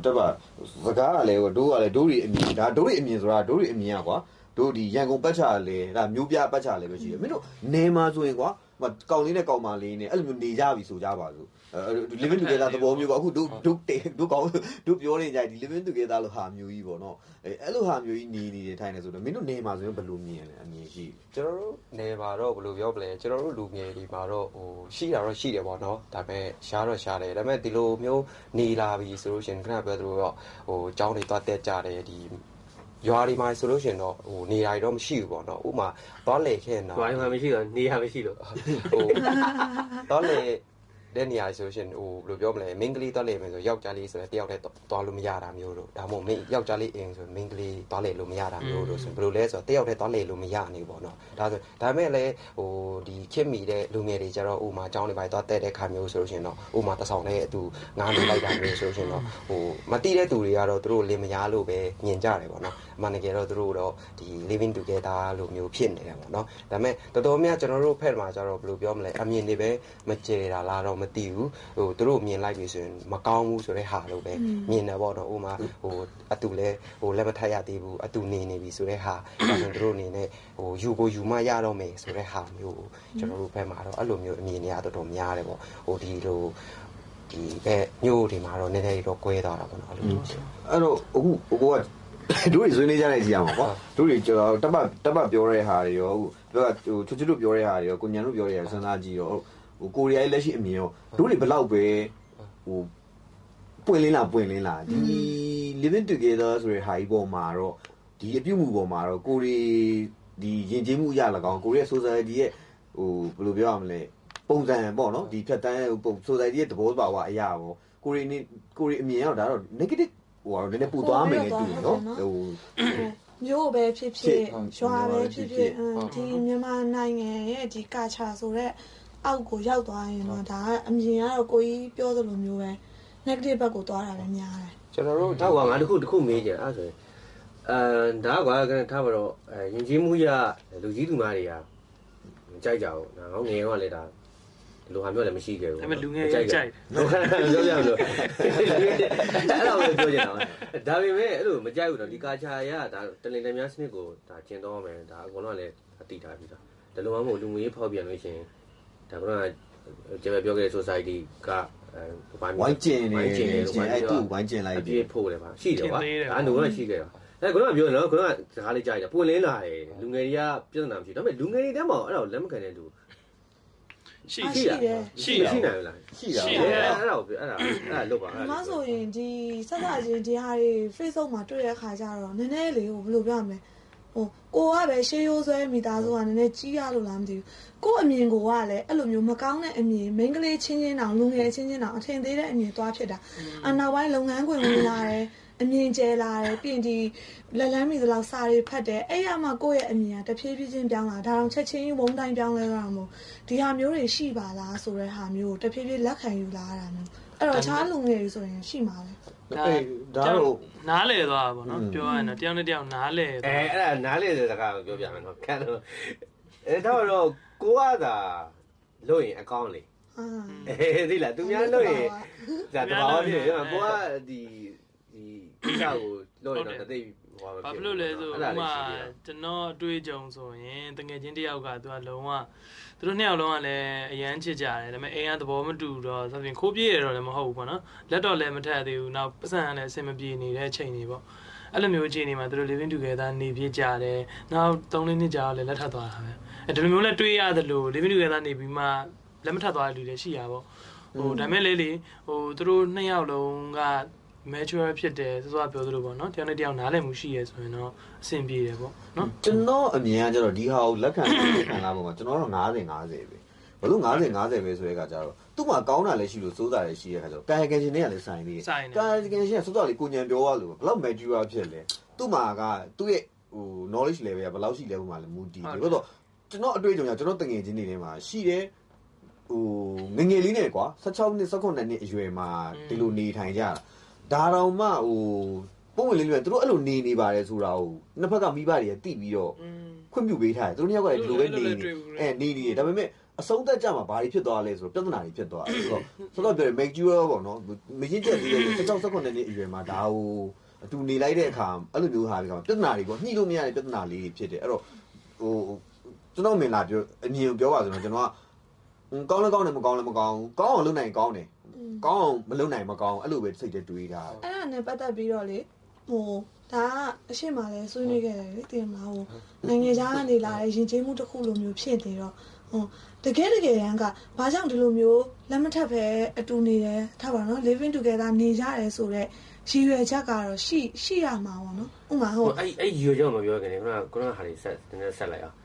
အေးအဲ့ဒါဆိုရင်တက်ပါစကားကလည်းတို့ကလည်းတို့တွေအမြင်ဒါတို့တွေအမြင်ဆိုတာတို့တွေအမြင်อ่ะကွာတို့ဒီရန်ကုန်ပတ်ချာလေဒါမျိုးပြပတ်ချာလေပဲရှိတယ်မင်းတို့နေမှာဆိုရင်ကွာဟိုကောင်လေးနဲ့ကောင်မလေးနဲ့အဲ့လိုမျိုးနေကြပြီဆိုကြပါစို့ living together သဘောမျိုးပေါ့အခုတို့တို့တို့ကောင်တို့ပြောနေကြဒီ living together လို့ဟာမျိုးကြီးပေါ့နော်အဲအဲ့လိုဟာမျိုးကြီးနေနေထိုင်နေဆိုတော့မင်းတို့နေမှာဆိုရင်ဘယ်လိုမြင်လဲအမြင်ရှိကျွန်တော်တို့နေပါတော့ဘယ်လိုပြောပလဲကျွန်တော်တို့လူငယ်ဒီမှာတော့ဟိုရှိတာတော့ရှိတယ်ပေါ့နော်ဒါပေမဲ့ရှားတော့ရှားတယ်ဒါပေမဲ့ဒီလိုမျိုးနေလာပြီဆိုလို့ရှိရင်ခဏပြောသလိုတော့ဟိုចောင်းတွေသွားတက်ကြတယ်ဒီရွာဒီမှာဆိုလို့ရှိရင်တော့ဟိုနေရာတွေတော့မရှိဘူးပေါ့နော်ဥမာသွားလေခဲ့နေတာဘာမှမရှိတော့နေရမရှိလို့ဟိုသွားလေ တဲ့နေရာဆိုလို့ရှိရင်ဟိုဘယ်လိုပြောမလဲမင်းကလေးသွားလေမယ်ဆိုယောက်ျားလေးဆိုရင်တယောက်တည်းသွားလို့မရတာမျိုးလို့ဒါမှမဟုတ်မင်းယောက်ျားလေးအိမ်ဆိုရင်မင်းကလေးသွားလေလို့မရတာမျိုးလို့ဆိုရင်ဘယ်လိုလဲဆိုတော့တယောက်တည်းသွားလေလို့မရနေဘူးပေါ့နော်ဒါဆိုဒါပေမဲ့လည်းဟိုဒီခစ်မီတဲ့လူငယ်တွေကျတော့ဥမာအကြောင်းတွေပါသွားတဲ့တဲ့ခါမျိုးဆိုလို့ရှိရင်တော့ဥမာတဆောင်တဲ့အတူငားနေလိုက်တာမျိုးဆိုလို့ရှိရင်တော့ဟိုမတိတဲ့သူတွေကတော့သူတို့လင်မယားလို့ပဲမြင်ကြတယ်ပေါ့နော်အမှန်တကယ်တော့သူတို့တော့ဒီ living together လို့မျိုးဖြစ်နေတယ်ပေါ့နော်ဒါပေမဲ့တော်တော်များကျွန်တော်တို့ဖက်မှာကျတော့ဘယ်လိုပြောမလဲအမြင်တွေပဲမကြဲတာလားတော့မသိဘူးဟိုသူတို့မြင်လိုက်ပြီဆိုရင်မကောင်းဘူးဆိုတဲ့ဟာလို့ပဲမြင်တယ်ပေါ့နော်ဥမာဟိုအတူလဲဟိုလက်မထပ်ရသေးဘူးအတူနေနေပြီဆိုတဲ့ဟာဒါဆိုသူတို့အနေနဲ့ဟိုယူကိုယူမရတော့မယ်ဆိုတဲ့ဟာမျိုးကိုကျွန်တော်တို့ဖက်မှာတော့အဲ့လိုမျိုးအမြင်တွေကတော်တော်များတယ်ပေါ့ဟိုဒီလိုဒီအဲမျိုးတွေမှာတော့နည်းနည်းတော့ကွဲသွားတာပေါ့နော်အဲ့လိုမျိုးရှိတယ်အဲ့တော့အခုဟိုကတို့တွေဆွေးနွေးကြတဲ့စီရမှာကွာတို့တွေကျွန်တော်တက်ပတ်တက်ပတ်ပြောတဲ့ဟာတွေရောအခုပြောဟိုချွတ်ချွတ်တို့ပြောတဲ့ဟာတွေရောကိုညံတို့ပြောတဲ့ဟာစဉ်းစားကြည့်တော့ ဟိုကိုရီးယားလက်ရှိအမြင်ရောတို့တွေဘလောက်ပဲဟိုပွင့်လင်းလာပွင့်လင်းလာဒီ living together ဆိုတဲ့ဟာကြီးပေါ်မှာတော့ဒီအပြုတ်မှုပေါ်မှာတော့ကိုရီဒီယဉ်ကျေးမှုအရ၎င်းကိုရီးယား society ရဲ့ဟိုဘယ်လိုပြောရမလဲပုံစံပေါ့နော်ဒီဖြတ်တန်းပုံ society ရဲ့သဘောပါဝအရာပေါ့ကိုရီနေကိုရီအမြင်ကတော့ဒါတော့ negative ဟိုကတော့နည်းနည်းပူသွားမယ်နဲ့တူတယ်နော်ဟိုမျိုးပဲဖြစ်ဖြစ်ဟုတ်ရွာပဲဖြစ်ဖြစ်ဟုတ်အင်းဒီမြန်မာနိုင်ငံရဲ့ဒီကာချာဆိုတော့ အောက်ကိုရောက်သွားရင်တော့ဒါကအမြင်ကတော့ကိုကြီးပြောသလိုမျိုးပဲ negative ဘက်ကိုသွားတာပဲများတယ်ကျွန်တော်တို့တော့ကွာငါတခုတခုမေးကြအဲ့ဆိုရင်အဲဒါကွာကထားပါတော့အဲယဉ်ကျေးမှုရလူကြီးလူမတွေကမကြိုက်ကြဘူးငါငယ်ကလည်းဒါဒီလိုဟာမျိုးလည်းမရှိခဲ့ဘူးဒါပေမဲ့လူငယ်ကြီးကြိုက်ပြောပြလို့အဲ့လိုပဲပြောနေတာဒါပေမဲ့အဲ့လိုမကြိုက်ဘူးတော့ဒီကာချာရဒါတလင်တများစနစ်ကိုဒါကျင့်တော့မယ်ဒါအကုန်လုံးလည်းအတိထားပြီးသားဒါလိုမှမဟုတ်လူငွေဖောက်ပြန်လို့ရှိရင် ဒါကကျွန်တော်ပြောခဲ့တဲ့ society ကအဲဘာဝိုင်းကျင်နေဝိုင်းကျင်နေကျင်အဲ့တူဝိုင်းကျင်လိုက်အပြီပြည့်ဖို့တယ်ပါရှိတယ်ကွာအဲ့လိုကရှိခဲ့တာအဲခုနကပြောတယ်နော်ခုနကစကားလေးကြားရတယ်ပွင့်လင်းလာတယ်လူငယ်တွေကပြဿနာမရှိဒါပေမဲ့လူငယ်တွေတဲမှာအဲ့ဒါကိုလက်မခံတဲ့လူရှိအာရှိရှိတယ်ရှိရှိနိုင်လားရှိတာရှိပေါ့တယ်အဲ့ဒါကိုအဲ့ဒါအဲ့ဒါလုပ်ပါဒီမှာဆိုရင်ဒီဆက်စာချင်းဒီဟာတွေ Facebook မှာတွေ့တဲ့ခါကျတော့နည်းနည်းလေးဟိုဘယ်လိုပြောရမလဲ ဟိုကိုကပဲရှေးရိုးဆွဲမိသားစုကနည်းနည်းကြီးရလို့လားမသိဘူးကို့အမြင်ကိုကလည်းအဲ့လိုမျိုးမကောင်းတဲ့အမြင်မိန်းကလေးချင်းချင်းတောင်လူငယ်ချင်းချင်းတောင်အထင်သေးတဲ့အမြင်သွားဖြစ်တာအနောက်ပိုင်းလုပ်ငန်းခွင်ဝင်လာတယ် အမြင်ကျဲလာတယ်ပြီးရင်ဒီလက်လန်းမီသလောက်စာတွေဖတ်တယ်အဲ့ရမှကိုယ့်ရဲ့အမြင်ကတဖြည်းဖြည်းချင်းပြောင်းလာဒါတော့ချက်ချင်းဝုန်းတိုင်းပြောင်းလဲတော့မို့ဒီဟာမျိုးတွေရှိပါလားဆိုတဲ့ဟာမျိုးကိုတဖြည်းဖြည်းလက်ခံယူလာတာမျိုးအဲ့တော့အခြားလူငယ်တွေဆိုရင်ရှိမှာပဲအေးဒါတော့နားလေသွားတာပေါ့နော်อืมပြောရရင်တော့တယောက်နဲ့တယောက်နားလေအဲသွားအဲ့ဒါနားလေတဲ့စကားကိုပြောပြမယ်နော်ခံတော့အဲ့တော့တော့ကိုကသာလို့ရင်အကောင်းလေအာအေးသိလားသူများလို့ရင်ဒါတဘာဝဖြစ်တယ်ကိုကဒီဒီ ကိစ္စကိုလို့ရင်တော့တသိဟိုဘာဖြစ်လို့လဲဆိုအဲ့ဥဒါလေးမာရှိတယ်ကျွန်တော်အတွေ့အကြုံဆိုရင်တငယ်ချင်းတစ်ယောက်ကသူကလုံးဝသူတို့နှစ်ယောက်လုံးကလည်းအရန်ချစ်ကြတယ်ဒါပေမဲ့အိမ်ကသဘောမတူတော့ဆိုရင်ခိုးပြေးရတော့လည်းမဟုတ်ဘူးပေါ့နော်လက်တော့လည်းမထက်သေးဘူးနောက်ပတ်စံကလည်းအဆင်မပြေနေတဲ့အချိန်တွေပေါ့အဲ့လိုမျိုးအခြေအနေမှာသူတို့ living together နေပြကြတယ်နောက်3လနှစ်ကြာတော့လည်းလက်ထပ်သွားတာပဲအဲဒီလိုမျိုးလည်းတွေးရတယ်လို့ living together နေပြီးမှလက်မထပ်သွားတဲ့လူတွေရှိရပါပေါ့ဟိုဒါမဲ့လေလေဟိုသူတို့နှစ်ယောက်လုံးက mature ဖြစ်တယ်စောစောပြောသလိုပေါ့နော်တယောက်နဲ့တယောက်နားလည်မှုရှိရဲဆိုရင်တော့အဆင်ပြေတယ်ပေါ့နော်ကျွန်တော်အမြင်ကကျတော့ဒီဟာကိုလက်ခံလက်ခံလာပုံမှာကျွန်တော်တော့90 50ပဲဘလို့90 50ပဲဆိုတဲ့အခါကျတော့သူ့မှာကောင်းတာလည်းရှိလို့စိုးတာလည်းရှိတဲ့အခါကျတော့ကာယကံရှင်တွေကလည်းဆိုင်သေးတယ်ဆိုင်တယ်ကာယကံရှင်ကစိုးတာလေးကိုညံပြောရလို့ဘယ်လောက် mature ဖြစ်လဲသူ့မှာကသူ့ရဲ့ဟို knowledge level ကဘယ်လောက်ရှိလဲပုံမှာလည်းမူတည်တယ်ဘာလို့ကျွန်တော်အတွေ့အကြုံကကျွန်တော်တငယ်ချင်းတွေထဲမှာရှိတယ်ဟိုငငယ်လေးနဲ့ကွာ16နှစ်18နှစ်အရွယ်မှာဒီလိုနေထိုင်ကြတာ ဒါတော့မှဟိုပုံဝင်လေးလေးသူတို့အဲ့လိုနေနေပါတယ်ဆိုတာကိုနှစ်ဖက်ကမိဘတွေကတိပြီးတော့อืมခွင့်ပြုပေးထားတယ်သူတို့နှစ်ယောက်ကလည်းဒီလိုပဲနေနေအဲနေနေတယ်ဒါပေမဲ့အဆုံးသက်ကြမှာဘာတွေဖြစ်သွားလဲဆိုတော့ပြဿနာတွေဖြစ်သွားတယ်ဆိုတော့ဆိုတော့ပြော make sure ပေါ့နော်မရင်ချက်သေးတယ်16 19နှစ်အရွယ်မှာဒါဟိုအတူနေလိုက်တဲ့အခါအဲ့လိုမျိုးဟာတွေကပြဿနာတွေကိုညှိလို့မရတဲ့ပြဿနာလေးတွေဖြစ်တယ်အဲ့တော့ဟိုကျွန်တော်မင်လာပြောအမြင်ကိုပြောပါဆိုတော့ကျွန်တော်ကကောင်းလဲကောင်းတယ်မကောင်းလဲမကောင်းဘူးကောင်းအောင်လုပ်နိုင်ကောင်းတယ် ကောင်းအောင်မလုပ်နိုင်မကောင်းအဲ့လိုပဲစိတ်ထဲတွေးထားတယ်အဲ့ဒါနဲ့ပတ်သက်ပြီးတော့လေဟိုဒါကအရှိမလဲဆွေးနွေးခဲ့တယ်လေတင်မလားဟိုနိုင်ငံခြားကနေလာတဲ့ရင်ကျေးမှုတစ်ခုလိုမျိုးဖြစ်နေတော့ဟိုတကယ်တကယ်ရန်ကဘာကြောင့်ဒီလိုမျိုးလက်မထပ်ပဲအတူနေတယ်ထားပါနော် living together နေကြတယ်ဆိုတော့ရည်ရွယ်ချက်ကတော့ရှိရှိရမှာပေါ့နော်ဥမာဟိုဟိုအဲ့အဲ့ယူကြောင်မပြောခင်ခုနကခုနကဟာတွေဆက်နည်းနည်းဆက်လိုက်အောင်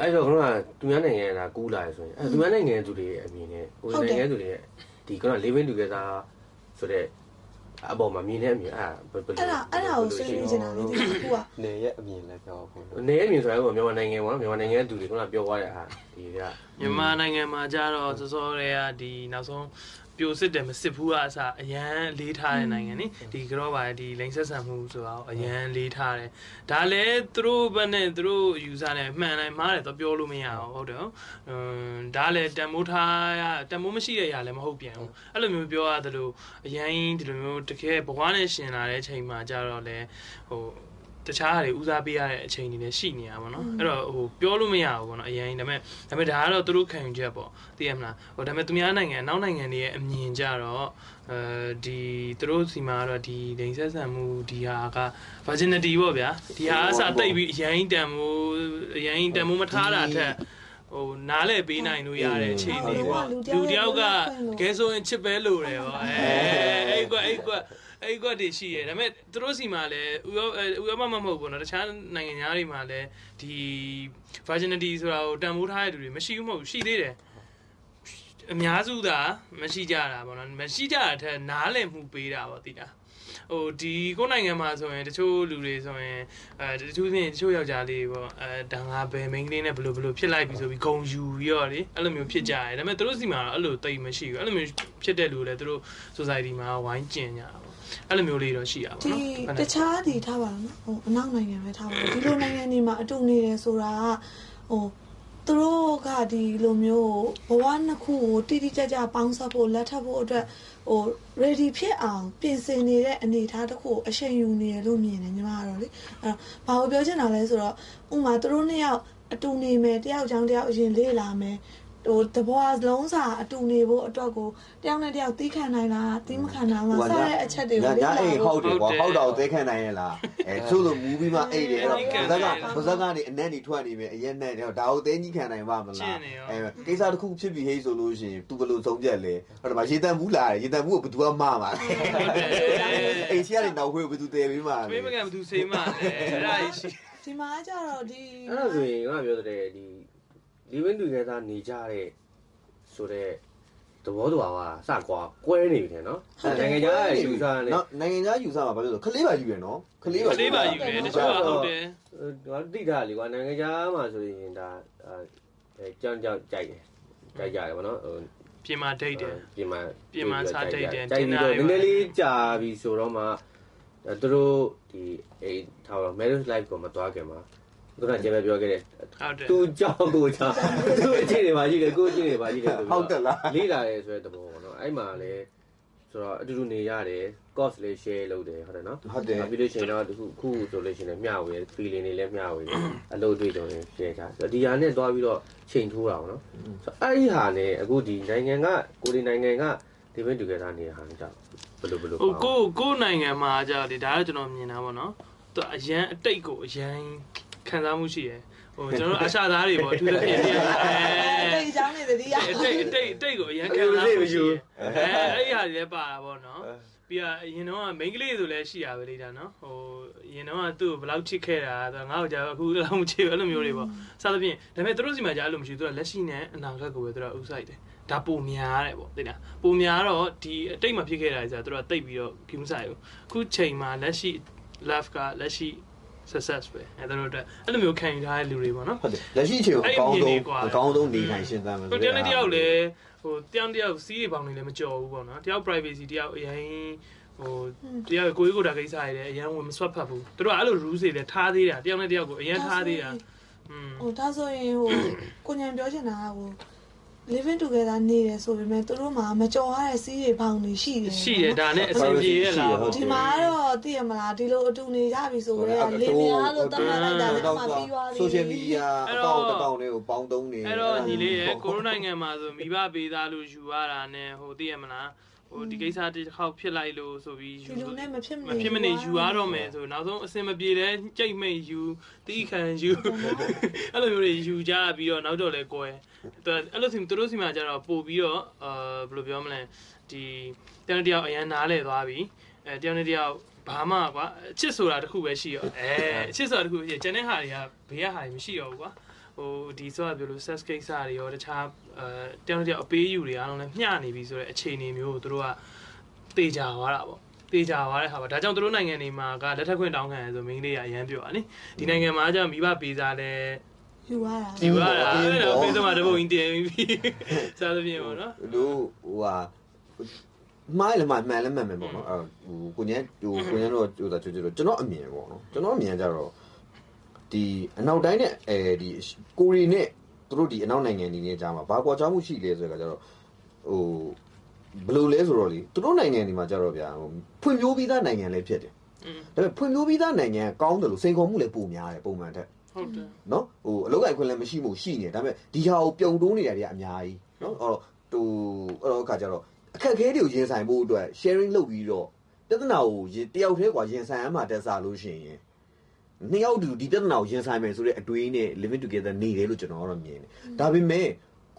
အဲ့တော့ခုနကသူများနိုင်ငံကကူးလာရဆိုရင်အဲ့သူများနိုင်ငံသူတွေရဲ့အမြင်နဲ့ကိုယ်နိုင်ငံသူတွေရဲ့ ဒီခုန living together ဆိုတဲ့အပေါ်မှာမြင်တဲ့အမြင်အဲ့ဘယ်လိုအဲ့ဒါအဲ့ဒါကိုဆွေးနွေးနေတာလေဒီခုကနေရဲ့အမြင်လည်းပြောဖို့လို့နေအမြင်ဆိုတာကမြန်မာနိုင်ငံကမြန်မာနိုင်ငံသူတွေခုနပြောသွားတဲ့ဟာ ဒီကမြန်မာနိုင်ငံမှာကြတော့စောစောတွေကဒီနောက်ဆုံးပြိုစစ်တယ်မစစ်ဘူးကအစားအရန်လေးထားတဲ့နိုင်ငံနိဒီကတော့ပါဒီလိန်ဆက်ဆံမှုဆိုတော့အရန်လေးထားတယ်ဒါလည်းသူတို့ဘက်နဲ့သူတို့ယူဆနဲ့မှန်တယ်မှားတယ်တော့ပြောလို့မရအောင်ဟုတ်တယ်အင်းဒါလည်းတန်မိုးထားရတန်မိုးမရှိတဲ့ຢာလည်းမဟုတ်ပြန်ဘူးအဲ့လိုမျိုးပြောရတယ်လို့အရန်ဒီလိုမျိုးတကယ်ဘဝနဲ့ရှင်လာတဲ့ချိန်မှာကြတော့လေဟို တခြားဟာတွေဦးစားပေးရတဲ့အချိန်တွေလည်းရှိနေတာပေါ့နော်အဲ့တော့ဟိုပြောလို့မရဘူးပေါ့နော်အရင်ဒါပေမဲ့ဒါပေမဲ့ဒါကတော့သူတို့ခံယူချက်ပေါ့သိရမလားဟိုဒါပေမဲ့သူများနိုင်ငံနောက်နိုင်ငံတွေရဲ့အမြင်ကြတော့အဲဒီသူတို့စီမှာကတော့ဒီဒိန်ဆက်ဆံမှုဒီဟာက virginity ပေါ့ဗျာဒီဟာအစားတိတ်ပြီးအရင်တန်မိုးအရင်တန်မိုးမထားတာထက်ဟိုနားလဲပေးနိုင်လို့ရတဲ့အခြေအနေပေါ့လူတယောက်ကကဲဆိုရင်ချစ်ပဲလို့တယ်ပေါ့အဲအဲ့ကွအဲ့ကွ အဲ့ကွတွေရှိရတယ်ဒါပေမဲ့သူတို့စီမှာလည်းဥရောဥရောပမမဟုတ်ဘူးเนาะတခြားနိုင်ငံသားတွေမှာလည်းဒီ virginity ဆိုတာကိုတန်ဖိုးထားတဲ့လူတွေမရှိဘူးမဟုတ်ဘူးရှိသေးတယ်အများစုသာမရှိကြတာပေါ့နော်မရှိကြတာထက်နားလည်မှုပေးတာပေါ့တိတာ ဟိုဒီကိုယ်နိုင်ငံမှာဆိုရင်တချို့လူတွေဆိုရင်အဲတချို့ပြင်တချို့ယောက်ျားလေးပေါ့အဲဒါငါဘယ်မိန်းကလေးနဲ့ဘယ်လိုဘယ်လိုဖြစ်လိုက်ပြီဆိုပြီးဂုံယူပြီးတော့လေအဲ့လိုမျိုးဖြစ်ကြတယ်ဒါပေမဲ့သူတို့စီမှာတော့အဲ့လိုတိတ်မရှိဘူးအဲ့လိုမျိုးဖြစ်တဲ့လူလည်းသူတို့ society မှာဝိုင်းကျင်ကြတာပေါ့အဲ့လိုမျိုးလေးတော့ရှိရပါဒီတော့တခြားဒီထားပါတော့ဟိုအနောက်နိုင်ငံပဲထားပါဒီလိုနိုင်ငံတွေမှာအတူနေတယ်ဆိုတာကဟို သူတို့ကဒီလိုမျိုးဘဝနှစ်ခုကိုတိတိကျကျပေါင်းစပ်ဖို့လက်ထပ်ဖို့အတွက်ဟို ready ဖြစ်အောင်ပြင်ဆင်နေတဲ့အနေအထားတစ်ခုကိုအချိန်ယူနေရလို့မြင်တယ်ညီမကတော့လေအဲ့တော့ဘာကိုပြောချင်တာလဲဆိုတော့ဥမာသူတို့နှစ်ယောက်အတူနေမယ်တယောက်ချောင်းတယောက်အရင်လေးလာမယ် ဟိုတဘောလုံးစာအတူနေဖို့အတွက်ကိုတယောက်နဲ့တယောက်တီးခံနိုင်လားတီးမခံနိုင်လားစတဲ့အချက်တွေကိုညအိတ်ဟုတ်တယ်ကွာဟုတ်တော့သဲခံနိုင်ရလားအဲသူ့လိုမူပြီးမှအိတ်တယ်အဲ့တော့ဘဇက်ကဘဇက်ကနေအနက်နေထွက်နေပြီအရင်နဲ့ဒါကိုသဲကြီးခံနိုင်ပါမလားအဲကိစ္စတစ်ခုဖြစ်ပြီးဟေးဆိုလို့ရှိရင်သူဘယ်လိုဆုံးဖြတ်လဲဟုတ်တယ်မရေတန်ဘူးလားရေတန်ဘူးကိုဘယ်သူကမှားမှာလဲအိတ်ရှိရတဲ့နောက်ခွေးဘယ်သူတဲပြီးမှာမေးမကန်ဘူးသူစေးမလဲအဲ့ဒါကြီးရှိဒီမှာကျတော့ဒီအဲ့ဒါဆိုရင်ကပြောတဲ့ဒီ living together နေကြတဲ့ဆိုတဲ့သဘောတူပါကစကွာကွဲနေပြီတဲ့နော်နိုင်ငံခြားရဲ့ယူဆနဲ့နော်နိုင်ငံခြားယူဆမှာဘာလို့လဲခလေးပါယူရနော်ခလေးပါကလေးပါယူတယ်တချို့ကဟုတ်တယ်ငါတိတာလေကွာနိုင်ငံခြားမှာဆိုရင်ဒါအဲကြောင်ကြောင်ကြိုက်တယ်ကြိုက်ကြတယ်ဗောနော်ဟိုပြင်မာဒိတ်တယ်ပြင်မှာပြင်မှာစားဒိတ်တယ်ကြိုက်ပြီးတော့နည်းနည်းလေးကြာပြီဆိုတော့မှသူတို့ဒီအိထားတော့ marriage life ကိုမတွားခင်မှာ ခုနကကျေပဲပြောခဲ့တယ်ဟုတ်တယ်သူကြောက်ကိုကြောက်သူအချင်းတွေပါရှိတယ်ကိုအချင်းတွေပါရှိတယ်ဟုတ်တယ်လားလေးလာတယ်ဆိုတဲ့သဘောပေါ့နော်အဲ့မှာလေဆိုတော့အတူတူနေရတယ် cost လေး share လုပ်တယ်ဟုတ်တယ်နော်ဟုတ်တယ်ပြီးလို့ရှိရင်တော့အခုခုဆိုလို့ရှိရင်မျှဝေ feeling တွေလည်းမျှဝေတယ်အလုပ်တွေတော့ share ချဆိုတော့ဒီဟာနဲ့တွားပြီးတော့ချိန်ထိုးတာပေါ့နော်ဆိုတော့အဲ့ဒီဟာနဲ့အခုဒီနိုင်ငံကကိုဒီနိုင်ငံကဒီဘက်တူကြတာနေတဲ့ဟာနဲ့ကြောက်ဘယ်လိုဘယ်လိုဟိုကိုကိုနိုင်ငံမှာကြာတယ်ဒါတော့ကျွန်တော်မြင်တာပေါ့နော်သူအရန်အတိတ်ကိုအရန် ခံစားမှုရှိရယ်ဟိုကျွန်တော်အာရှသားတွေပေါ့အထူးသဖြင့်ဒီအဲအဲ့ဒီအကြောင်းနေသတိရအတိတ်အတိတ်အတိတ်ကိုအရန်ခံစားမှုရှိရယ်အဲအဲ့ဒီဟာတွေလည်းပါတာပေါ့နော်ပြီးတော့အရင်တော့မိန်းကလေးဆိုလည်းရှိရပဲလေဒါနော်ဟိုအရင်တော့သူ့ကိုဘယ်လောက်ချစ်ခဲ့တာဆိုငါ့ကိုကြာအခုအဲ့လောက်မချစ်ဘူးအဲ့လိုမျိုးတွေပေါ့စသဖြင့်ဒါပေမဲ့သူတို့စီမှာကြာအဲ့လိုမရှိဘူးသူကလက်ရှိနဲ့အနာဂတ်ကိုပဲသူကဥဆိုင်တယ်ဒါပုံများတယ်ပေါ့သိလားပုံများတော့ဒီအတိတ်မှာဖြစ်ခဲ့တာတွေဆိုတာသူတို့ကတိတ်ပြီးတော့ကိမဆိုင်ဘူးအခုချိန်မှာလက်ရှိ love ကလက်ရှိ success ပဲအဲ့တို့အတွက်အဲ့လိုမျိုးခံယူထားတဲ့လူတွေပေါ့နော်ဟုတ်တယ်လက်ရှိအချိန်ကိုအကောင်းဆုံးအကောင်းဆုံးနေထိုင်ရှင်းသမ်းမယ်ဟိုတယောက်နဲ့တယောက်လည်းဟိုတယောက်တယောက်စီးတွေပေါင်းနေလည်းမကြော်ဘူးပေါ့နော်တယောက် privacy တယောက်အရင်ဟိုတယောက်ကိုကြီးကိုတာကိစ္စတွေလည်းအရင်ဝင်မဆွတ်ဖတ်ဘူးသူတို့ကအဲ့လို rules တွေလည်းထားသေးတာတယောက်နဲ့တယောက်ကိုအရင်ထားသေးတာอืมဟိုဒါဆိုရင်ဟိုကိုညံပြောချင်တာကဟိုဟ living together နေတယ်ဆိုပေမဲ့သူတို့မှာမကြော်ရတဲ့စီးတွေပေါင်းတွေရှိတယ်ရှိတယ်ဒါနဲ့အဆင်ပြေရလားဒီမှာတော့သိရမလားဒီလိုအတူနေကြပြီဆိုတော့လေများလို့တတ်မှတ်လိုက်တာလည်းအမှပြီးသွားပြီ social media အကောင့်တစ်ကောင့်တွေကိုပေါင်းသုံးနေအဲ့တော့ညီလေးရကိုရိုနာနိုင်ငံမှာဆိုမိဘပေးသားလို့ယူရတာနဲ့ဟိုသိရမလား ဟိုဒီကိစ္စတစ်ခေါက်ဖြစ်လိုက်လို့ဆိုပြီးဒီလိုနဲ့မဖြစ်မမနေဖြစ်မနေယူရတော့မယ်ဆိုနောက်ဆုံးအစင်မပြေတဲ့ကြိတ်မိတ်ယူတီးခံယူအဲ့လိုမျိုးတွေယူကြပြီးတော့နောက်တော့လဲကွဲအဲ့အဲ့လိုစီသူတို့စီမှာကျတော့ပို့ပြီးတော့အာဘယ်လိုပြောမလဲဒီတယောက်တစ်ယောက်အရန်နားလဲသွားပြီအဲတယောက်နဲ့တယောက်ဘာမှကွာအချစ်ဆိုတာတစ်ခုပဲရှိရောအဲအချစ်ဆိုတာတစ်ခုရှိကျန်တဲ့ဟာတွေကဘေးကဟာတွေမရှိတော့ဘူးကွာ ဟိုဒီဆိုတာပြောလို့ sex ကိစ္စတွေရောတခြားအဲတယောက်နဲ့တယောက်အပေးယူတွေအားလုံးလည်းမျှနေပြီဆိုတဲ့အခြေအနေမျိုးကိုသူတို့ကတေချာသွားတာပေါ့တေချာသွားတဲ့ဟာပါဒါကြောင့်သူတို့နိုင်ငံတွေမှာကလက်ထက်ခွင့်တောင်းခံရဆိုမိန်းကလေးကအရန်ပြောတာနိဒီနိုင်ငံမှာကျမိဘပေးစားလဲယူရတာဒီပါလားအဲ့တော့ပေးစမှာတပုတ်ကြီးတင်ပြီးစားသဖြင့်ပေါ့နော်တို့ဟိုဟာမိုင်းလည်းမှန်လည်းမှန်မယ်ပေါ့နော်အဲဟိုကိုညံဟိုကိုညံတော့ဟိုဒါချွတ်ချွတ်တော့ကျွန်တော်အမြင်ပေါ့နော်ကျွန်တော်အမြင်ကြတော့ ဒီအနောက်တိုင်းနဲ့အဲဒီကိုရီနဲ့သူတို့ဒီအနောက်နိုင်ငံတွေနဲ့ကြားမှာဘာကွာခြားမှုရှိလဲဆိုတော့ကြတော့ဟိုဘယ်လိုလဲဆိုတော့လေသူတို့နိုင်ငံတွေမှာကြတော့ဗျာဟိုဖွံ့ဖြိုးပြီးသားနိုင်ငံလည်းဖြစ်တယ် อืม ဒါပေမဲ့ဖွံ့ဖြိုးပြီးသားနိုင်ငံကောင်းတယ်လို့စိန်ခေါ်မှုလည်းပိုများတယ်ပုံမှန်ထက် ဟုတ်တယ် နော်ဟိုအလုပ်အခွင့်လည်းမရှိမှုရှိနေဒါပေမဲ့ဒီဟာကိုပြုံတိုးနေတာတွေကအများကြီးနော်အဲ့တော့ဟိုအဲ့တော့အခါကျတော့အခက်အခဲတွေကိုရင်ဆိုင်ဖို့အတွက် sharing လုပ်ပြီးတော့ပြဿနာကိုရင်တယောက်တည်းกว่าရင်ဆိုင်ရမှာတက်စားလို့ရှိရင် နှစ်ယောက်တူဒီပြဿနာကိုရင်ဆိုင်မယ်ဆိုတဲ့အတွေးနဲ့ living together နေတယ်လို့ကျွန်တော်ကတော့မြင်တယ်ဒါပေမဲ့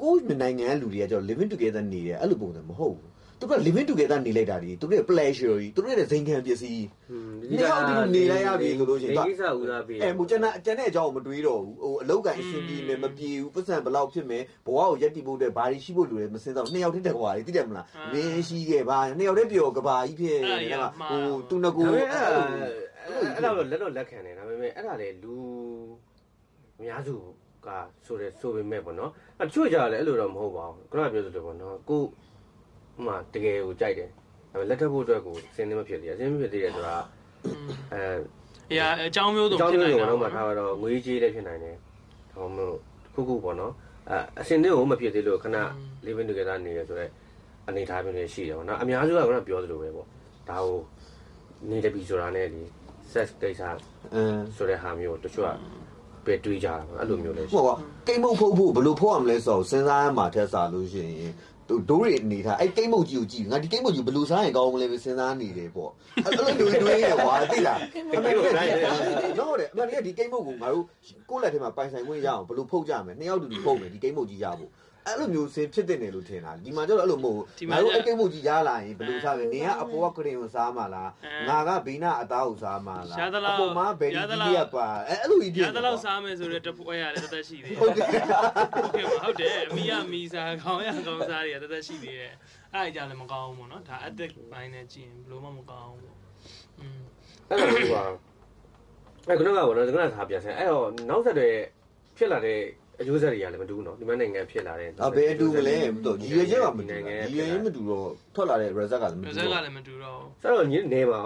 ကိုယ့်နိုင်ငံလူတွေကကျတော့ living together နေတယ်အဲ့လိုပုံစံမဟုတ်ဘူးသူက living together နေလိုက်တာဒီသူတို့ရဲ့ pleasure ကြီးသူတို့ရဲ့ဇိမ်ခံပစ္စည်းနေအောင်ဒီနေလိုက်ရပြီဆိုလို့ရှိရင်ဒီကိစ္စဦးစားပေးအဲမူကျန်တဲ့အကျန်တဲ့အကြောင်းကိုမတွေးတော့ဘူးဟိုအလောက်ကန်အရှင်ပြေမယ်မပြေဘူးပတ်စံဘယ်လောက်ဖြစ်မယ်ဘဝကိုရက်တည်ဖို့အတွက်ဘာတွေရှိဖို့လိုလဲမစင်တော့နှစ်ယောက်တည်းတက်ကွာလေသိတယ်မလားမင်းရှိခဲ့ပါနှစ်ယောက်တည်းပြောကဘာကြီးဖြစ်နေတာဟိုသူငကူဒါပေမဲ့အဲ့အဲ့လိုဒါအဲ့ဒါတော့လက်တော့လက်ခံတယ်ဒါပေ မဲ့အဲ့ဒါလေလူအများစုကဆိုတဲ့ဆိုပေမဲ့ပေါ့နော်အချို့ကြလည်းအဲ့လိုတော့မဟုတ်ပါဘူးခုနကပြောသလိုပေါ့နော်ကိုဥမာတကယ်ကိုကြိုက်တယ်ဒါပေမဲ့လက်ထပ်ဖို့အတွက်ကိုစင်းနေမဖြစ်သေးဘူးစင်းမဖြစ်သေးတယ်ဆိုတာအဲအရာအကြောင်းမျိုးစုံအကြောင်းဖြစ်မျိုးနိုင်စုံတာတော့မှထားတော့ငွေကြေးလည်းဖြစ်နိုင်တယ်ဒါမှမဟုတ်ခုခုပေါ့နော်အဲအစင်းတွေကိုမဖြစ်သေးလို့ခဏ living together နေရဆိုတော့အနေထားမျိုးလေးရှိတယ်ပေါ့နော်အများစုကခုနပြောသလိုပဲပေါ့ဒါကိုနေတပြီဆိုတာနဲ့ဒီ sex ကိစ္စအင်းဆိုတဲ့ဟာမျိုးတချို့ကပဲတွေးကြတာပေါ့အဲ့လိုမျိုးလေးရှိဟိုကကိမ့်မုတ်ဖုတ်ဖို့ဘယ်လိုဖုတ်ရမလဲဆိုတော့စဉ်းစားရမှာထက်စားလို့ရှိရင်ဒိုးတွေအနေထားအဲ့ကိမ့်မုတ်ကြီးကိုကြည့်ငါဒီကိမ့်မုတ်ကြီးဘယ်လိုစားရင်ကောင်းမလဲပဲစဉ်းစားနေတယ်ပေါ့အဲ့လိုတွေတွေးရကွာသိလားအမေကနော်တယ်အမေကဒီကိမ့်မုတ်ကိုငါတို့ကိုယ့်လက်ထဲမှာပိုင်ဆိုင်ခွင့်ရအောင်ဘယ်လိုဖုတ်ကြမလဲနှစ်ယောက်တူတူဖုတ်မယ်ဒီကိမ့်မုတ်ကြီးရဖို့ အဲ့လိုမျိုးစင်ဖြစ်တဲ့နယ်လို့ထင်တာဒီမှာကျတော့အဲ့လိုမဟုတ်ဘူးငါတို့အဲ့ကိမ့်မုတ်ကြီးရလာရင်ဘယ်လိုစားလဲနေကအပေါ်ကကရင်ကိုစားမှာလားငါကဘိနာအသားကိုစားမှာလားအပေါ်မှာဘယ်ဒီကြီးရပါအဲ့လိုကြီးဖြစ်ရသလောက်စားမယ်ဆိုတော့တပွဲရတယ်တသက်ရှိသေးတယ်ဟုတ်တယ်ဟုတ်ကဲ့ပါဟုတ်တယ်အမီးကမီစားခေါင်းရခေါင်းစားတွေကတသက်ရှိသေးတယ်အဲ့ဒါကြလည်းမကောင်းဘူးပေါ့နော်ဒါအသက်ပိုင်းနဲ့ကြည့်ရင်ဘယ်လိုမှမကောင်းဘူးပေါ့อืมအဲ့လိုမျိုးပါအဲ့ခုနကပေါ့နော်ခုနကထားပြန်ဆိုင်အဲ့တော့နောက်ဆက်တွေဖြစ်လာတဲ့ အကျိုးဆက်တွေကလည်းမတူဘူးနော်ဒီမနိုင်ငံဖြစ်လာတဲ့အဘယ်အတူမလဲတော့ဒီရွယ်ချက်မှမတူဘူးဒီရွယ်ရင်မတူတော့ထွက်လာတဲ့ result ကလည်းမရတူစက်ကတော့လည်းမတူတော့ဘူးဆိုတော့ညီနေမှာ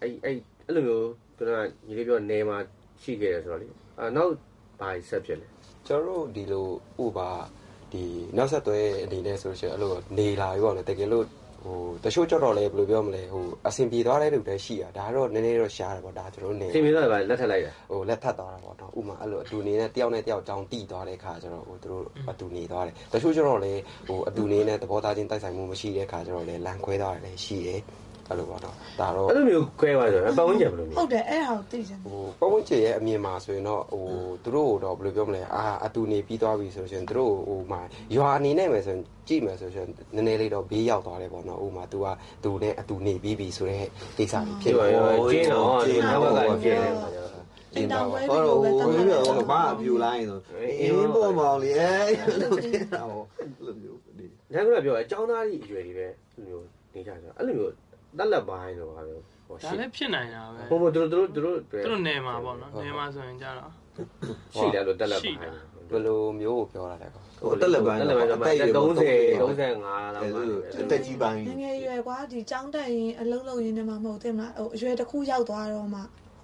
အဲ့အဲ့အဲ့လိုမျိုးခုနကညီလေးပြောနေမှာရှိခဲ့တယ်ဆိုတော့လေအာနောက်ဘာဆက်ဖြစ်လဲကျွန်တော်တို့ဒီလိုဥပါဒီနောက်ဆက်တွဲအနေနဲ့ဆိုရှင်အဲ့လိုနေလာပြီပေါ့လေတကယ်လို့ ဟိုတချို့ကြတော့လေဘယ်လိုပြောမလဲဟိုအဆင်ပြေသွားတဲ့လူတွေရှိတာဒါကတော့နည်းနည်းတော့ရှားတယ်ပေါ့ဒါကျွန်တော်တို့နေသင်ပြီးတော့ဗာလက်ထက်လိုက်တာဟိုလက်ထပ်သွားတာပေါ့နော်ဥမာအဲ့လိုအတူနေနဲ့တယောက်နဲ့တယောက်ကြောင်းတီးသွားတဲ့ခါကျတော့ဟိုသူတို့အတူနေသွားတယ်တချို့ကျတော့လေဟိုအတူနေနဲ့သဘောသားချင်းတိုက်ဆိုင်မှုမရှိတဲ့ခါကျတော့လေလန်ခွဲသွားတယ်လည်းရှိတယ် အဲ့လိုပေါ့နော်ဒါတော့အဲ့လိုမျိုးခွဲသွားဆိုတော့ပတ်ဝန်းကျင်ဘယ်လိုမျိုးဟုတ်တယ်အဲ့ဒါကိုသိချင်တယ်ဟိုပတ်ဝန်းကျင်ရဲ့အမြင်မှာဆိုရင်တော့ဟိုသူတို့တော့ဘယ်လိုပြောမလဲအာအတူနေပြီးသွားပြီဆိုရင်သူတို့ဟိုမှာရွာအနေနဲ့မယ်ဆိုရင်ကြည့်မယ်ဆိုရင်နည်းနည်းလေးတော့ဘေးရောက်သွားတယ်ပေါ့နော်ဥမာ तू ကသူနဲ့အတူနေပြီးပြီဆိုတဲ့ကိစ္စတွေဖြဖြစ်စ်ပါသွားရောတယ်ကျင်းတော့ဒီနောက်ကကျင်းတယ်အိမ်တောင်ပွဲဟောပြီးတော့လို့ပဲဟိုတတ်မှတ်ပြောလိုက်တော့ဘာအပြူလိုက်ဆိုအင်းပေါ်မောင်လေးအဲ့လိုဖြစ်တာဟောလိုမျိုးဒီဒါကလည်းပြောအကြောင်းသားကြီးအရွယ်တွေပဲအဲ့လိုမျိုးနေကြဆိုအဲ့လိုမျိုး တက်လက်ပိုင်းတော့ပါပဲဟောဒါရှိလည်းဖြစ်နိုင်တာပဲဟိုတို့တို့တို့တို့သူတို့နေမှာပေါ့နော်နေမှာဆိုရင်ကြတော့ရှိတယ်လို့တက်လက်ပိုင်းဘယ်လိုမျိုးကိုပြောတာလဲကောဟိုတက်လက်ပိုင်းတက်လက်ပိုင်းတော့30 35လောက်ပါတက်ကြီးပိုင်းငယ်ငယ်ရွယ်ကွာဒီចောင်းတက်ရင်အလုံးလုံးရင်းနေမှာမဟုတ်သေးမလားဟိုအရွယ်တစ်ခုရောက်သွားတော့မှ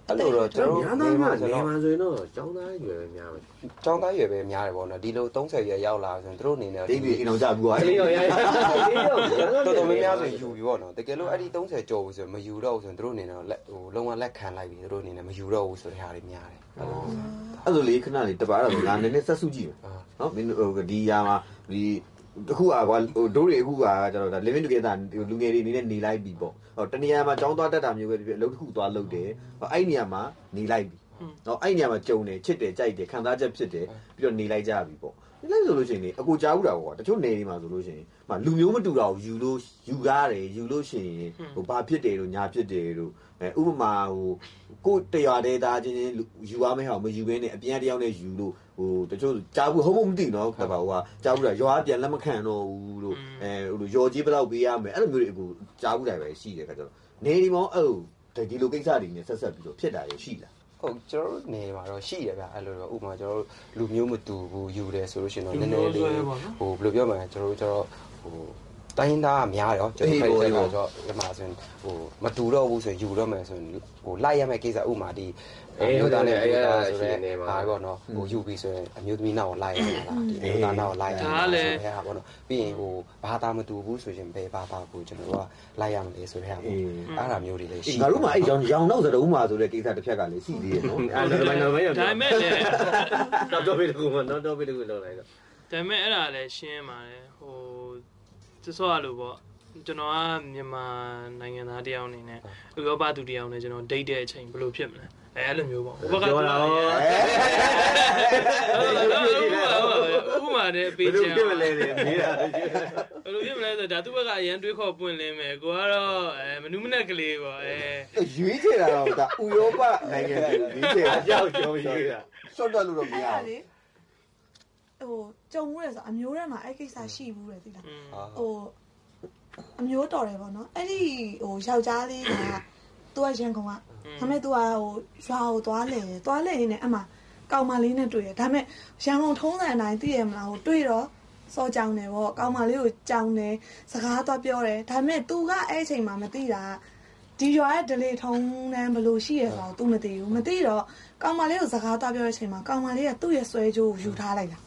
အဲ့လိုတော့ကျွန်တော်များတို့သားနေမှမှာနေဆိုတော့မှာဆိုရင်တော့ကျောင်းသားရွယ်ပဲများမယ်ကျောင်းသားရွယ်ပဲများတယ်ပေါ့နော်ဒီလို30ရွယ်ရောက်လာဆိုရင်တို့အနေနဲ့ဒိတ်ပြီးအိမ်အောင်ကြပြီးသွားကလေးရောရရလေးရောတော်တော်များများဆိုယူပြီပေါ့နော်တကယ်လို့အဲ့ဒီ30ကျော်ဘူးဆိုရင်မယူတော့ဘူးဆိုရင်တို့အနေနဲ့လက်ဟိုလုံးဝလက်ခံလိုက်ပြီတို့အနေနဲ့မယူတော့ဘူးဆိုတဲ့ဟာတွေများတယ်အဲ့လိုအဲ့ဆိုလေခဏလေးတပါတော့ငါနည်းနည်းဆက်စုကြည့်မယ်အာနော်မင်းဟိုဒီຢာမှာဒီ တခုอ่ะကွာဟိုဒိုးတွေအခုကကျွန်တော်ဒါ living together လူငယ်တွေအနေနဲ့နေလိုက်ပြီပေါ့ဟောတနေရာမှာចောင်းသွားတတ်တာမျိုးပဲဖြစ်ဖြစ်အလုပ်တစ်ခုသွားလုပ်တယ်ဟောအဲ့နေရာမှာနေလိုက်ပြီဟောအဲ့နေရာမှာကြုံတယ်ချစ်တယ်ကြိုက်တယ်ခံစားချက်ဖြစ်တယ်ပြီးတော့နေလိုက်ကြပြီပေါ့ နေလိုက်ဆိုလို့ရှိရင်လေအကိုကြားဦးတာပေါ့တချို့နေတွေမှာဆိုလို့ရှိရင်မလူမျိုးမတူတာကိုယူလို့ယူကားတယ်ယူလို့ရှိရင်ဟိုဘာဖြစ်တယ်လို့ညာဖြစ်တယ်လို့အဲဥပမာဟိုကိုတရားတဲ့သားချင်းချင်းယူရမယ့်ဟာမယူဘဲနဲ့အပြန်တယောက်နဲ့ယူလို့ဟိုတချို့ကြားဘူးဟုတ်မဟုတ်မသိနော်တပါဟိုကကြားဘူးတာရွာပြန်လက်မခံတော့ဘူးလို့အဲဟိုလိုရော်ကြီးဘယ်လောက်ပေးရမယ်အဲ့လိုမျိုးတွေအခုကြားဘူးတိုင်းပဲရှိတယ်ခါကျတော့နေဒီမောအဲ့လိုဒီလိုကိစ္စတွေနဲ့ဆက်ဆက်ပြီးတော့ဖြစ်တာရရှိလား ဟုတ်ကျွန်တော်တို့နေမှာတော့ရှိတယ်ဗျအဲ့လိုတော့ဥပမာကျွန်တော်တို့လူမျိုးမတူဘူးယူတယ်ဆိုလို့ရှိရင်တော့နည်းနည်းလေးဟိုဘယ်လိုပြောမလဲကျွန်တော်တို့ကျတော့ဟို တိုင်းသားများရောကျွန်တော်ဖိုက်တယ်ဆိုတော့ဒီမှာဆိုရင်ဟိုမတူတော့ဘူးဆိုရင်ယူတော့မယ်ဆိုရင်ဟိုလိုက်ရမယ့်ကိစ္စဥပမာဒီမျိုးသားနဲ့အမျိုးသားဆိုတဲ့ဟာပေါ့နော်ဟိုယူပြီးဆိုရင်အမျိုးသမီးနောက်ကိုလိုက်ရမှာလားဒီအမျိုးသားနောက်ကိုလိုက်ရမှာလားဆိုတဲ့ဟာပေါ့နော်ပြီးရင်ဟိုဘာသာမတူဘူးဆိုရင်ဘယ်ဘာသာကိုကျွန်တော်တို့ကလိုက်ရမလဲဆိုတဲ့ဟာပေါ့အဲ့ဒါမျိုးတွေလည်းရှိငါတို့မှအဲ့ရောင်ရောင်နောက်စတုံးမှာဆိုတဲ့ကိစ္စတစ်ဖြက်ကလည်းရှိသေးတယ်နော်အဲ့တော့ဘယ်တော့ဘယ်ရောက်ဒါပေမဲ့လည်းတော့တော့ဘယ်တကူမတော့တော့ဘယ်တကူလောက်လိုက်တော့ဒါပေမဲ့အဲ့ဒါလည်းရှင်းပါတယ်ဟို သစောရလို့ပေါ့ကျွန်တော်ကမြန်မာနိုင်ငံသားတယောက်အနေနဲ့ဥရောပသူတယောက်နဲ့ကျွန်တော်ဒိတ်တဲ့အချိန်ဘယ်လိုဖြစ်မလဲအဲအဲ့လိုမျိုးပေါ့ဥပကပြောတာဟောဥပမာနဲ့ပေးဘယ်လိုချင်ဖြစ်မလဲနေတာဘယ်လိုဖြစ်မလဲဆိုတော့ဒါသူ့ဘက်ကအရန်တွေးခေါ်ပွင့်လင်းမယ်ကိုကတော့အဲမနုမနက်ကလေးပေါ့အဲရွေးချယ်တာတော့ဒါဥရောပနိုင်ငံတွေရွေးချယ်အတာကြောက်ကြောက်ရေးတာရှော့တော့လို့တော့မအဲ့ရဒါဘူးလေ ဟိုကြုံမှုရဆိုအမျိုးထဲမှာအဲ့ကိစ္စရှိဘူးလေသိလား อืม ဟိုအမျိုးတော်တယ်ပေါ့နော်အဲ့ဒီဟိုယောက်ျားလေးကသူကရန်ကုန်ကဒါပေမဲ့သူကဟိုရွာကိုသွားလဲသွားလဲရင်းနဲ့အမှကောင်မလေးနဲ့တွေ့ရဒါပေမဲ့ရန်ကုန်ထုံးစံအတိုင်းသိရမလားဟိုတွေ့တော့စောကြောင်တယ်ပေါ့ကောင်မလေးကိုကြောင်တယ်စကားသွားပြောတယ်ဒါပေမဲ့သူကအဲ့အချိန်မှာမသိတာဒီရွာရဲ့ဒလေထုံးတန်းဘယ်လိုရှိရဆိုတော့ तू မသိဘူးမသိတော့ကောင်မလေးကိုစကားသွားပြောတဲ့အချိန်မှာကောင်မလေးကသူ့ရဲ့ဆွဲကြိုးကိုယူထားလိုက်တာ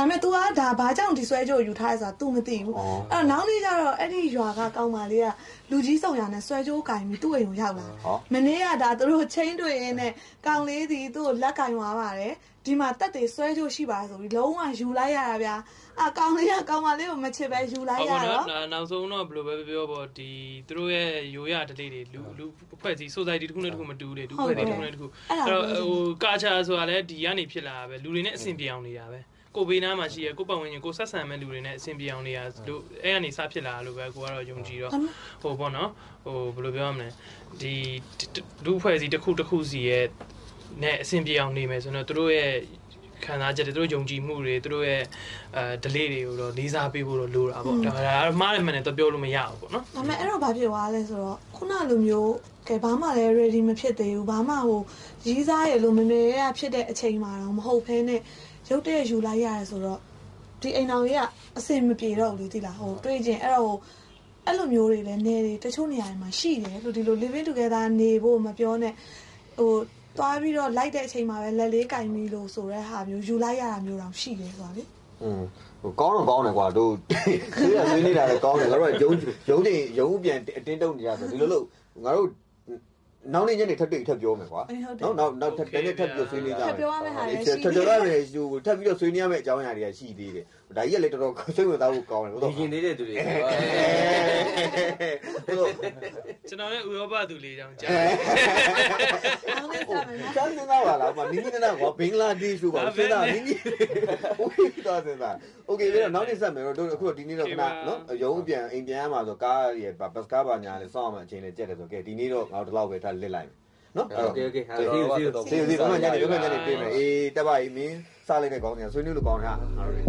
ဒါပေမဲ့ तू ကဒါဘာကြောင့်ဒီဆွဲကြိုးကိုယူထားလဲဆိုတာ तू မသိဘူးဩအဲ့တော့နောက်နေ့ကျတော့အဲ့ဒီရွာကကောင်းပါလေးကလူကြီးဆောင်ရနဲ့ဆွဲကြိုးကင်ပြီးသူ့အိမ်ကိုရောက်လာဟောမနေ့ကဒါသူတို့ချင်းတွေ့ရင်းနဲ့ကောင်လေးစီသူ့ကိုလက်ကင်သွားပါတယ်ဒီမှာတက်တွေဆွဲကြိုးရှိပါတယ်ဆိုပြီးလုံးဝယူလိုက်ရတာဗျာအာကောင်လေးကကောင်မလေးကိုမချစ်ပဲယူလိုက်ရဟုတ်တော့နော်နောက်ဆုံးတော့ဘယ်လိုပဲပြောပေါ့ဒီသူတို့ရဲ့ရိုးရဒလေးတွေလူလူအဖွဲ့အစည်း society တစ်ခုနဲ့တစ်ခုမတူဘူးလေလူအဖွဲ့အစည်းတစ်ခုနဲ့တစ်ခုအဲ့တော့ဟိုကာချာဆိုတာလည်းဒီကနေဖြစ်လာတာပဲလူတွေနဲ့အဆင်ပြေအောင်နေတာပဲ ကိုဘေးနားမှာရှိရကိုပတ်ဝန်းကျင်ကိုဆက်ဆံမဲ့လူတွေနဲ့အဆင်ပြေအောင်နေတာလို့အဲ့ကနေစဖြစ်လာလို့ပဲကိုကတော့ယုံကြည်တော့ဟိုပေါ့နော်ဟိုဘယ်လိုပြောရမလဲဒီလူအဖွဲ့အစည်းတစ်ခုတစ်ခုစီရဲ့နဲ့အဆင်ပြေအောင်နေမယ်ဆိုတော့သူတို့ရဲ့ခံစားချက်တွေသူတို့ယုံကြည်မှုတွေသူတို့ရဲ့အဲ delay တွေကိုတော့လေးစားပေးဖို့တော့လိုတာပေါ့ဒါဒါမှားတယ်မှန်တယ်တော့ပြောလို့မရဘူးပေါ့နော်ဒါပေမဲ့အဲ့တော့ဘာဖြစ်သွားလဲဆိုတော့ခုနလိုမျိုးကဲဘာမှလည်း ready မဖြစ်သေးဘူးဘာမှဟိုရီးစားရလို့မမေရဖြစ်တဲ့အချိန်မှာတော့မဟုတ်ဖ ೇನೆ ရုတ်တရက်ယူလိုက်ရတယ်ဆိုတော့ဒီအိမ်တော်ကြီးကအစင်မပြေတော့ဘူးလေသိလားဟိုတွေးကျင်အဲ့တော့ဟိုအဲ့လိုမျိုးတွေလည်းနေတယ်တချို့နေရာတွေမှာရှိတယ်လို့ဒီလို living together နေဖို့မပြောနဲ့ဟိုသွားပြီးတော့လိုက်တဲ့အချိန်မှာပဲလက်လေးကင်ပြီးလို့ဆိုတဲ့ဟာမျိုးယူလိုက်ရတာမျိုးတောင်ရှိတယ်ဆိုတာလေอืมဟိုကောင်းတော့ကောင်းတယ်ကွာတို့ဆေးရဆွေးနေတာလည်းကောင်းတယ်ငါတို့ကယုံယုံနေယုံပြန်အတင်းတုံနေရဆိုဒီလိုလို့ငါတို့ နောက်နေ့ညနေထပ်တွေ့ထပ်ပြောမယ်ကွာအေးဟုတ်တယ်နောက်နောက်နောက်ထပ်တနေ့ထပ်ပြီးဆွေးနေကြမယ်ထပ်ပြောရမယ့်ဟာတွေရှိထပ်ပြောရမယ်ဟိုထပ်ပြီးတော့ဆွေးနွေးရမယ့်အကြောင်းအရာတွေကရှိသေးတယ်ဒါကြီးကလည်းတော်တော်စိတ်ဝင်စားဖို့ကောင်းတယ်ဟုတ်ဒီတော့ရင်သေးတဲ့သူတွေဟုတ်တော့ကျွန်တော်လည်းဥရောပသူလေးတောင်ကြားအောင်းနေစားမယ်နော် စမ်းစမ်းပါလားမနီးနီးနားကွာဘင်္ဂလားဒေ့ရှ်ကိုပါစဉ်းစားနီးနီးโอเคတော့စဉ်းစားโอเคပြီးတော့နောက်နေ့ဆက်မယ်တော့အခုဒီနေ့တော့ခဏနော်ရုံးပြန်အိမ်ပြန်ရမှာဆိုကားရဲ့ဘတ်ကားပါညာလေးစောင့်အောင်အချိန်လေးကြက်တယ်ဆိုကဲဒီနေ့တော့ငါတို့ဒီလောက်ပဲထားလစ်လိုက်မယ်နော် โอเคโอเคဟာစီစီ စီစီဘယ်မှာညနေဘယ်မှာညနေပြင်မယ်အေးတက်ပါအေးမင်းစားလိုက်တဲ့ကောင်းတယ်ဆွေးနွေးလို့ကောင်းတာငါတို့